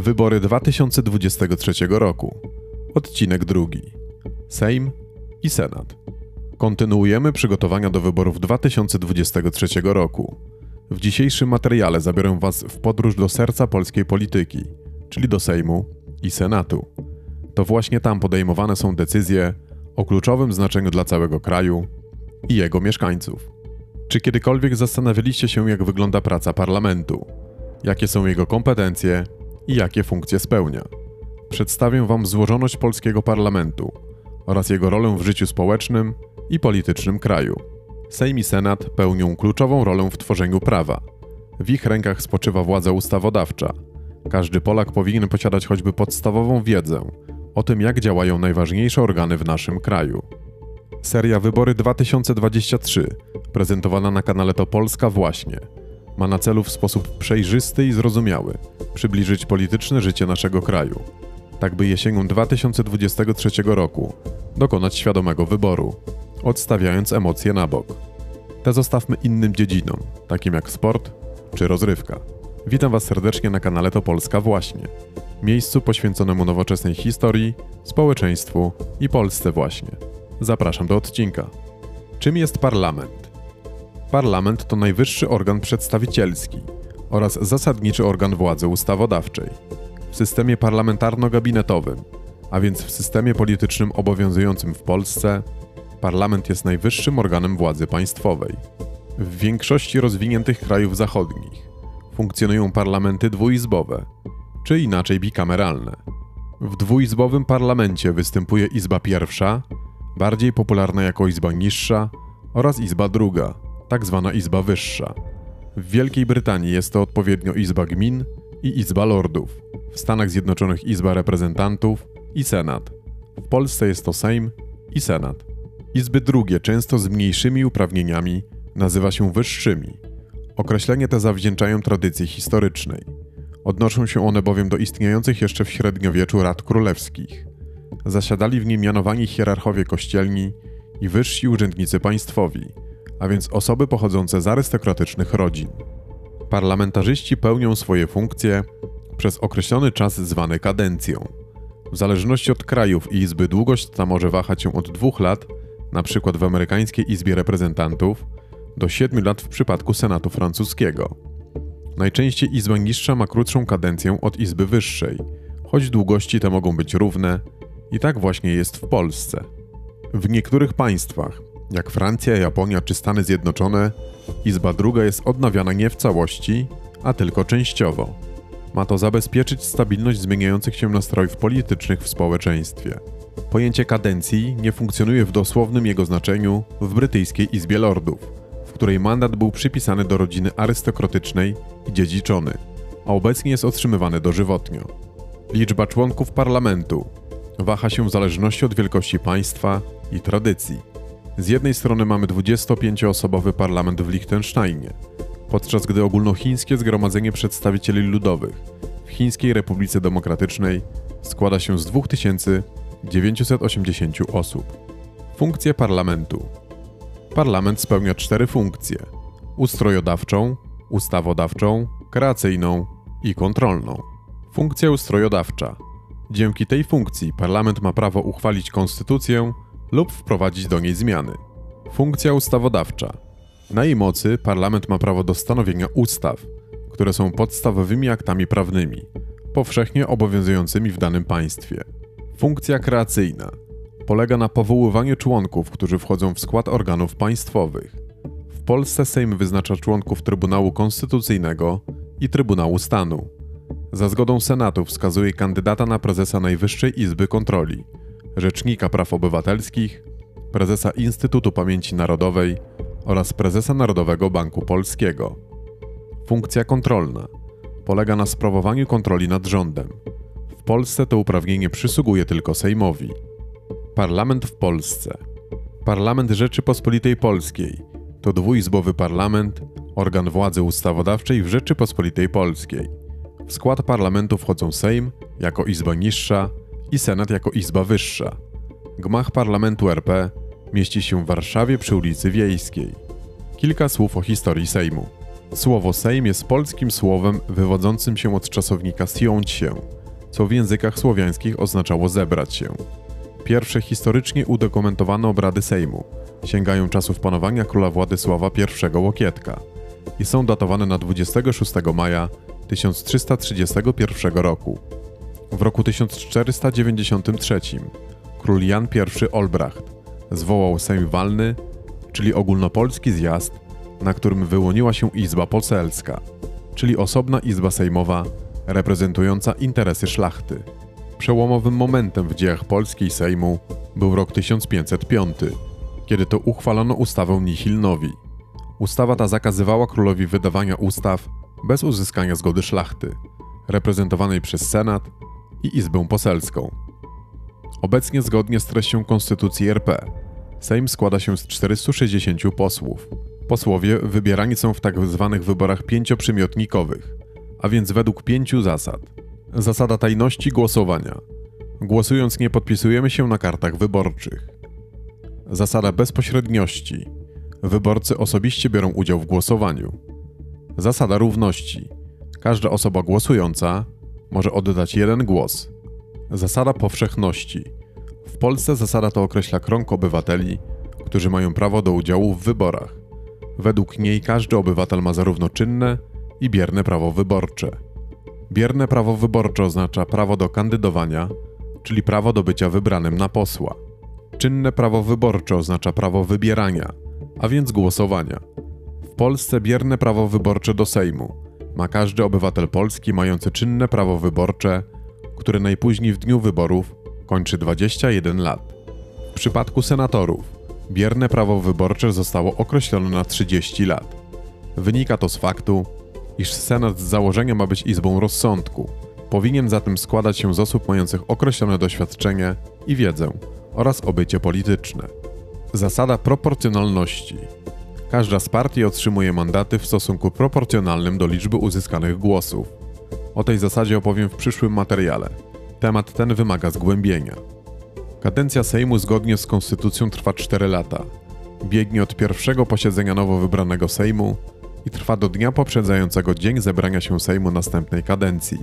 Wybory 2023 roku. Odcinek drugi. Sejm i Senat. Kontynuujemy przygotowania do wyborów 2023 roku. W dzisiejszym materiale zabiorę Was w podróż do serca polskiej polityki, czyli do Sejmu i Senatu. To właśnie tam podejmowane są decyzje o kluczowym znaczeniu dla całego kraju i jego mieszkańców. Czy kiedykolwiek zastanawialiście się, jak wygląda praca parlamentu? Jakie są jego kompetencje i jakie funkcje spełnia? Przedstawię Wam złożoność polskiego parlamentu oraz jego rolę w życiu społecznym i politycznym kraju. Sejm i Senat pełnią kluczową rolę w tworzeniu prawa. W ich rękach spoczywa władza ustawodawcza. Każdy Polak powinien posiadać choćby podstawową wiedzę o tym, jak działają najważniejsze organy w naszym kraju. Seria Wybory 2023, prezentowana na kanale To Polska właśnie, ma na celu w sposób przejrzysty i zrozumiały przybliżyć polityczne życie naszego kraju, tak by jesienią 2023 roku dokonać świadomego wyboru, odstawiając emocje na bok. Te zostawmy innym dziedzinom, takim jak sport czy rozrywka. Witam Was serdecznie na kanale To Polska właśnie, miejscu poświęconemu nowoczesnej historii, społeczeństwu i Polsce właśnie. Zapraszam do odcinka. Czym jest parlament? Parlament to najwyższy organ przedstawicielski oraz zasadniczy organ władzy ustawodawczej. W systemie parlamentarno-gabinetowym, a więc w systemie politycznym obowiązującym w Polsce, parlament jest najwyższym organem władzy państwowej. W większości rozwiniętych krajów zachodnich funkcjonują parlamenty dwuizbowe, czy inaczej bikameralne. W dwuizbowym parlamencie występuje Izba Pierwsza, bardziej popularna jako Izba Niższa, oraz Izba Druga, tak zwana Izba Wyższa. W Wielkiej Brytanii jest to odpowiednio Izba Gmin i Izba Lordów, w Stanach Zjednoczonych Izba Reprezentantów i Senat. W Polsce jest to Sejm i Senat. Izby drugie, często z mniejszymi uprawnieniami, nazywa się wyższymi. Określenie te zawdzięczają tradycji historycznej. Odnoszą się one bowiem do istniejących jeszcze w średniowieczu rad królewskich. Zasiadali w nim mianowani hierarchowie kościelni i wyżsi urzędnicy państwowi, a więc osoby pochodzące z arystokratycznych rodzin. Parlamentarzyści pełnią swoje funkcje przez określony czas zwany kadencją. W zależności od krajów i izby długość ta może wahać się od dwóch lat, np. w amerykańskiej Izbie Reprezentantów, do 7 lat w przypadku Senatu francuskiego. Najczęściej Izba niższa ma krótszą kadencję od Izby wyższej, choć długości te mogą być równe i tak właśnie jest w Polsce. W niektórych państwach, jak Francja, Japonia czy Stany Zjednoczone, Izba druga jest odnawiana nie w całości, a tylko częściowo. Ma to zabezpieczyć stabilność zmieniających się nastrojów politycznych w społeczeństwie. Pojęcie kadencji nie funkcjonuje w dosłownym jego znaczeniu w brytyjskiej Izbie Lordów, w której mandat był przypisany do rodziny arystokratycznej i dziedziczony, a obecnie jest otrzymywany dożywotnio. Liczba członków parlamentu waha się w zależności od wielkości państwa i tradycji. Z jednej strony mamy 25-osobowy parlament w Liechtensteinie, podczas gdy ogólnochińskie Zgromadzenie Przedstawicieli Ludowych w Chińskiej Republice Demokratycznej składa się z 2980 osób. Funkcje parlamentu. Parlament spełnia cztery funkcje: ustrojodawczą, ustawodawczą, kreacyjną i kontrolną. Funkcja ustrojodawcza. Dzięki tej funkcji parlament ma prawo uchwalić konstytucję lub wprowadzić do niej zmiany. Funkcja ustawodawcza. Na jej mocy parlament ma prawo do stanowienia ustaw, które są podstawowymi aktami prawnymi, powszechnie obowiązującymi w danym państwie. Funkcja kreacyjna polega na powoływaniu członków, którzy wchodzą w skład organów państwowych. W Polsce Sejm wyznacza członków Trybunału Konstytucyjnego i Trybunału Stanu. Za zgodą Senatu wskazuje kandydata na prezesa Najwyższej Izby Kontroli, Rzecznika Praw Obywatelskich, prezesa Instytutu Pamięci Narodowej oraz prezesa Narodowego Banku Polskiego. Funkcja kontrolna polega na sprawowaniu kontroli nad rządem. W Polsce to uprawnienie przysługuje tylko Sejmowi. Parlament w Polsce. Parlament Rzeczypospolitej Polskiej to dwuizbowy parlament, organ władzy ustawodawczej w Rzeczypospolitej Polskiej. W skład parlamentu wchodzą Sejm jako izba niższa i Senat jako izba wyższa. Gmach parlamentu RP mieści się w Warszawie przy ulicy Wiejskiej. Kilka słów o historii Sejmu. Słowo Sejm jest polskim słowem wywodzącym się od czasownika siąć się, co w językach słowiańskich oznaczało zebrać się. Pierwsze historycznie udokumentowane obrady Sejmu sięgają czasów panowania króla Władysława I Łokietka i są datowane na 26 maja 1331 roku. W roku 1493 król Jan I Olbracht zwołał Sejm Walny, czyli ogólnopolski zjazd, na którym wyłoniła się Izba Poselska, czyli osobna Izba Sejmowa reprezentująca interesy szlachty. Przełomowym momentem w dziejach polskiej Sejmu był rok 1505, kiedy to uchwalono ustawę Nihilnowi. Ustawa ta zakazywała królowi wydawania ustaw bez uzyskania zgody szlachty, reprezentowanej przez Senat i Izbę Poselską. Obecnie zgodnie z treścią Konstytucji RP, Sejm składa się z 460 posłów. Posłowie wybierani są w tak zwanych wyborach pięcioprzymiotnikowych, a więc według pięciu zasad. Zasada tajności głosowania. Głosując nie podpisujemy się na kartach wyborczych. Zasada bezpośredniości. Wyborcy osobiście biorą udział w głosowaniu. Zasada równości. Każda osoba głosująca może oddać jeden głos. Zasada powszechności. W Polsce zasada to określa krąg obywateli, którzy mają prawo do udziału w wyborach. Według niej każdy obywatel ma zarówno czynne i bierne prawo wyborcze. Bierne prawo wyborcze oznacza prawo do kandydowania, czyli prawo do bycia wybranym na posła. Czynne prawo wyborcze oznacza prawo wybierania, a więc głosowania. W Polsce bierne prawo wyborcze do Sejmu ma każdy obywatel polski mający czynne prawo wyborcze, które najpóźniej w dniu wyborów kończy 21 lat. W przypadku senatorów bierne prawo wyborcze zostało określone na 30 lat. Wynika to z faktu, iż Senat z założenia ma być izbą rozsądku. Powinien zatem składać się z osób mających określone doświadczenie i wiedzę oraz obycie polityczne. Zasada proporcjonalności. Każda z partii otrzymuje mandaty w stosunku proporcjonalnym do liczby uzyskanych głosów. O tej zasadzie opowiem w przyszłym materiale. Temat ten wymaga zgłębienia. Kadencja Sejmu zgodnie z konstytucją trwa 4 lata. Biegnie od pierwszego posiedzenia nowo wybranego Sejmu i trwa do dnia poprzedzającego dzień zebrania się Sejmu następnej kadencji.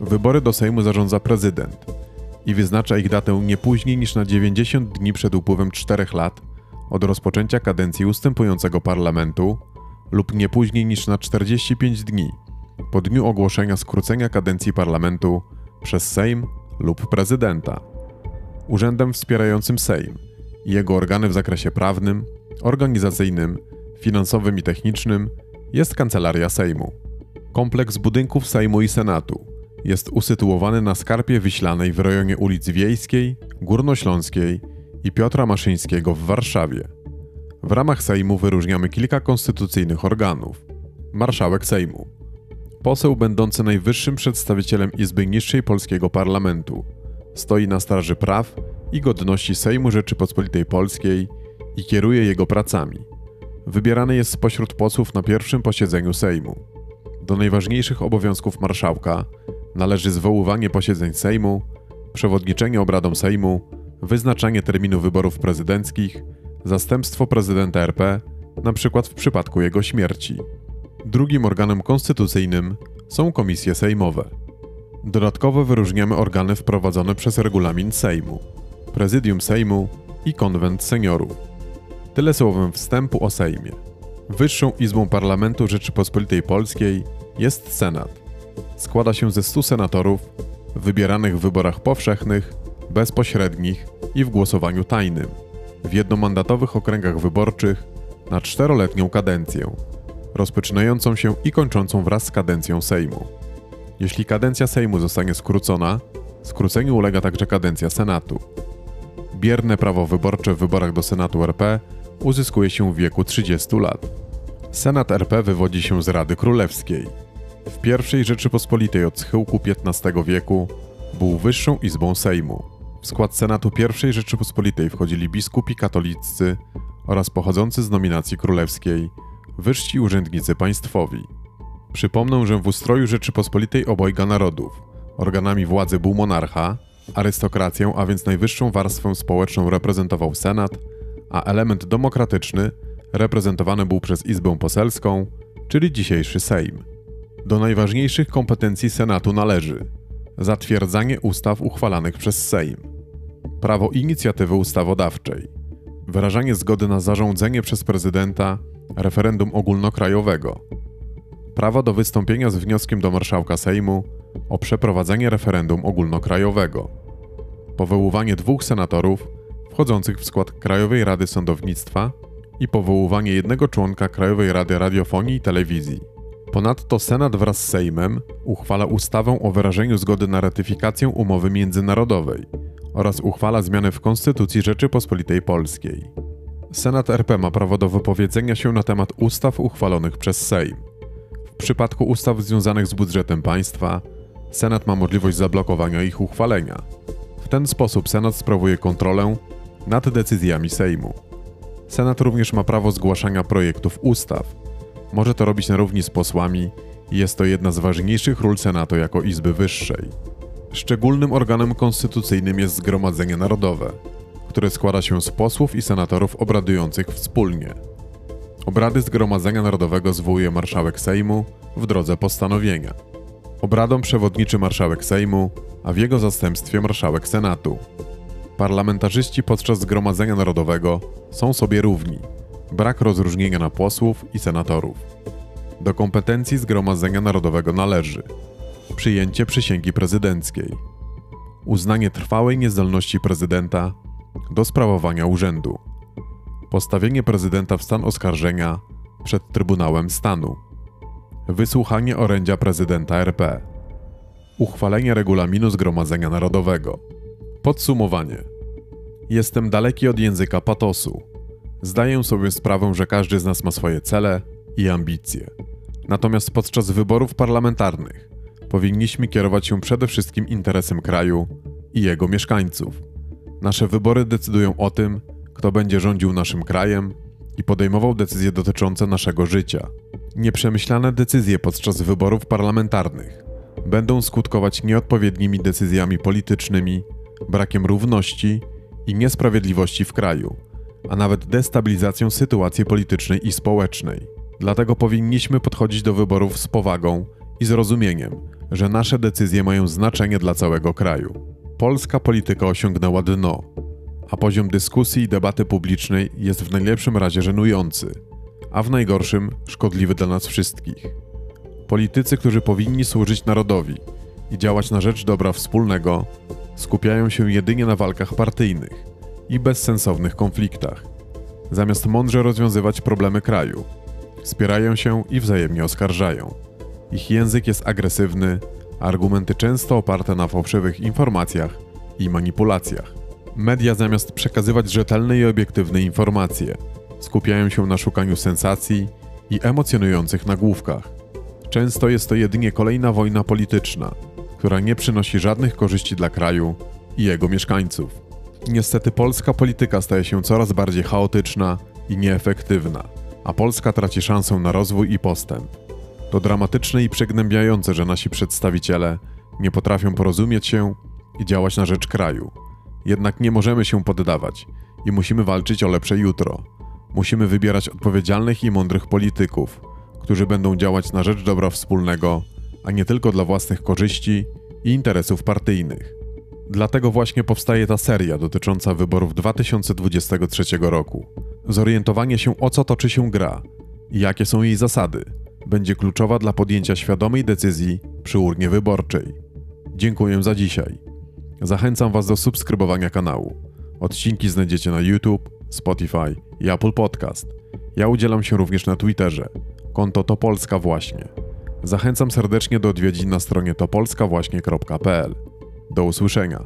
Wybory do Sejmu zarządza prezydent i wyznacza ich datę nie później niż na 90 dni przed upływem 4 lat od rozpoczęcia kadencji ustępującego parlamentu lub nie później niż na 45 dni po dniu ogłoszenia skrócenia kadencji parlamentu przez Sejm lub prezydenta. Urzędem wspierającym Sejm i jego organy w zakresie prawnym, organizacyjnym, finansowym i technicznym jest Kancelaria Sejmu. Kompleks budynków Sejmu i Senatu jest usytuowany na Skarpie Wiślanej w rejonie ulic Wiejskiej, Górnośląskiej i Piotra Maszyńskiego w Warszawie. W ramach Sejmu wyróżniamy kilka konstytucyjnych organów. Marszałek Sejmu. Poseł będący najwyższym przedstawicielem Izby Niższej Polskiego Parlamentu. Stoi na straży praw i godności Sejmu Rzeczypospolitej Polskiej i kieruje jego pracami. Wybierany jest spośród posłów na pierwszym posiedzeniu Sejmu. Do najważniejszych obowiązków marszałka należy zwoływanie posiedzeń Sejmu, przewodniczenie obradom Sejmu, wyznaczanie terminu wyborów prezydenckich, zastępstwo prezydenta RP, np. w przypadku jego śmierci. Drugim organem konstytucyjnym są komisje sejmowe. Dodatkowo wyróżniamy organy wprowadzone przez regulamin Sejmu, Prezydium Sejmu i Konwent Seniorów. Tyle słowem wstępu o Sejmie. Wyższą Izbą Parlamentu Rzeczypospolitej Polskiej jest Senat. Składa się ze 100 senatorów, wybieranych w wyborach powszechnych, bezpośrednich i w głosowaniu tajnym, w jednomandatowych okręgach wyborczych na czteroletnią kadencję, rozpoczynającą się i kończącą wraz z kadencją Sejmu. Jeśli kadencja Sejmu zostanie skrócona, skróceniu ulega także kadencja Senatu. Bierne prawo wyborcze w wyborach do Senatu RP uzyskuje się w wieku 30 lat. Senat RP wywodzi się z Rady Królewskiej. W pierwszej Rzeczypospolitej od schyłku XV wieku był wyższą izbą Sejmu. W skład Senatu I Rzeczypospolitej wchodzili biskupi katoliccy oraz pochodzący z nominacji królewskiej, wyżsi urzędnicy państwowi. Przypomnę, że w ustroju Rzeczypospolitej obojga narodów organami władzy był monarcha, arystokrację, a więc najwyższą warstwę społeczną reprezentował Senat, a element demokratyczny reprezentowany był przez Izbę Poselską, czyli dzisiejszy Sejm. Do najważniejszych kompetencji Senatu należy zatwierdzanie ustaw uchwalanych przez Sejm, prawo inicjatywy ustawodawczej, wyrażanie zgody na zarządzenie przez prezydenta referendum ogólnokrajowego, prawo do wystąpienia z wnioskiem do marszałka Sejmu o przeprowadzenie referendum ogólnokrajowego, powoływanie dwóch senatorów wchodzących w skład Krajowej Rady Sądownictwa i powoływanie jednego członka Krajowej Rady Radiofonii i Telewizji. Ponadto Senat wraz z Sejmem uchwala ustawę o wyrażeniu zgody na ratyfikację umowy międzynarodowej oraz uchwala zmiany w Konstytucji Rzeczypospolitej Polskiej. Senat RP ma prawo do wypowiedzenia się na temat ustaw uchwalonych przez Sejm. W przypadku ustaw związanych z budżetem państwa, Senat ma możliwość zablokowania ich uchwalenia. W ten sposób Senat sprawuje kontrolę nad decyzjami Sejmu. Senat również ma prawo zgłaszania projektów ustaw. Może to robić na równi z posłami i jest to jedna z ważniejszych ról Senatu jako Izby Wyższej. Szczególnym organem konstytucyjnym jest Zgromadzenie Narodowe, które składa się z posłów i senatorów obradujących wspólnie. Obrady Zgromadzenia Narodowego zwołuje marszałek Sejmu w drodze postanowienia. Obradom przewodniczy marszałek Sejmu, a w jego zastępstwie marszałek Senatu. Parlamentarzyści podczas Zgromadzenia Narodowego są sobie równi. Brak rozróżnienia na posłów i senatorów. Do kompetencji Zgromadzenia Narodowego należy przyjęcie przysięgi prezydenckiej, uznanie trwałej niezdolności prezydenta do sprawowania urzędu, postawienie prezydenta w stan oskarżenia przed Trybunałem Stanu, wysłuchanie orędzia prezydenta RP, uchwalenie regulaminu Zgromadzenia Narodowego. Podsumowanie. Jestem daleki od języka patosu. Zdaję sobie sprawę, że każdy z nas ma swoje cele i ambicje. Natomiast podczas wyborów parlamentarnych powinniśmy kierować się przede wszystkim interesem kraju i jego mieszkańców. Nasze wybory decydują o tym, kto będzie rządził naszym krajem i podejmował decyzje dotyczące naszego życia. Nieprzemyślane decyzje podczas wyborów parlamentarnych będą skutkować nieodpowiednimi decyzjami politycznymi, brakiem równości i niesprawiedliwości w kraju, a nawet destabilizacją sytuacji politycznej i społecznej. Dlatego powinniśmy podchodzić do wyborów z powagą i zrozumieniem, że nasze decyzje mają znaczenie dla całego kraju. Polska polityka osiągnęła dno, a poziom dyskusji i debaty publicznej jest w najlepszym razie żenujący, a w najgorszym szkodliwy dla nas wszystkich. Politycy, którzy powinni służyć narodowi i działać na rzecz dobra wspólnego, skupiają się jedynie na walkach partyjnych i bezsensownych konfliktach, zamiast mądrze rozwiązywać problemy kraju. Wspierają się i wzajemnie oskarżają. Ich język jest agresywny, a argumenty często oparte na fałszywych informacjach i manipulacjach. Media zamiast przekazywać rzetelne i obiektywne informacje, skupiają się na szukaniu sensacji i emocjonujących nagłówkach. Często jest to jedynie kolejna wojna polityczna, która nie przynosi żadnych korzyści dla kraju i jego mieszkańców. Niestety polska polityka staje się coraz bardziej chaotyczna i nieefektywna, a Polska traci szansę na rozwój i postęp. To dramatyczne i przygnębiające, że nasi przedstawiciele nie potrafią porozumieć się i działać na rzecz kraju. Jednak nie możemy się poddawać i musimy walczyć o lepsze jutro. Musimy wybierać odpowiedzialnych i mądrych polityków, którzy będą działać na rzecz dobra wspólnego, a nie tylko dla własnych korzyści i interesów partyjnych. Dlatego właśnie powstaje ta seria dotycząca wyborów 2023 roku. Zorientowanie się o co toczy się gra i jakie są jej zasady będzie kluczowa dla podjęcia świadomej decyzji przy urnie wyborczej. Dziękuję za dzisiaj. Zachęcam Was do subskrybowania kanału. Odcinki znajdziecie na YouTube, Spotify i Apple Podcast. Ja udzielam się również na Twitterze. Konto to Polska Właśnie. Zachęcam serdecznie do odwiedzin na stronie topolskawłaśnie.pl. Do usłyszenia.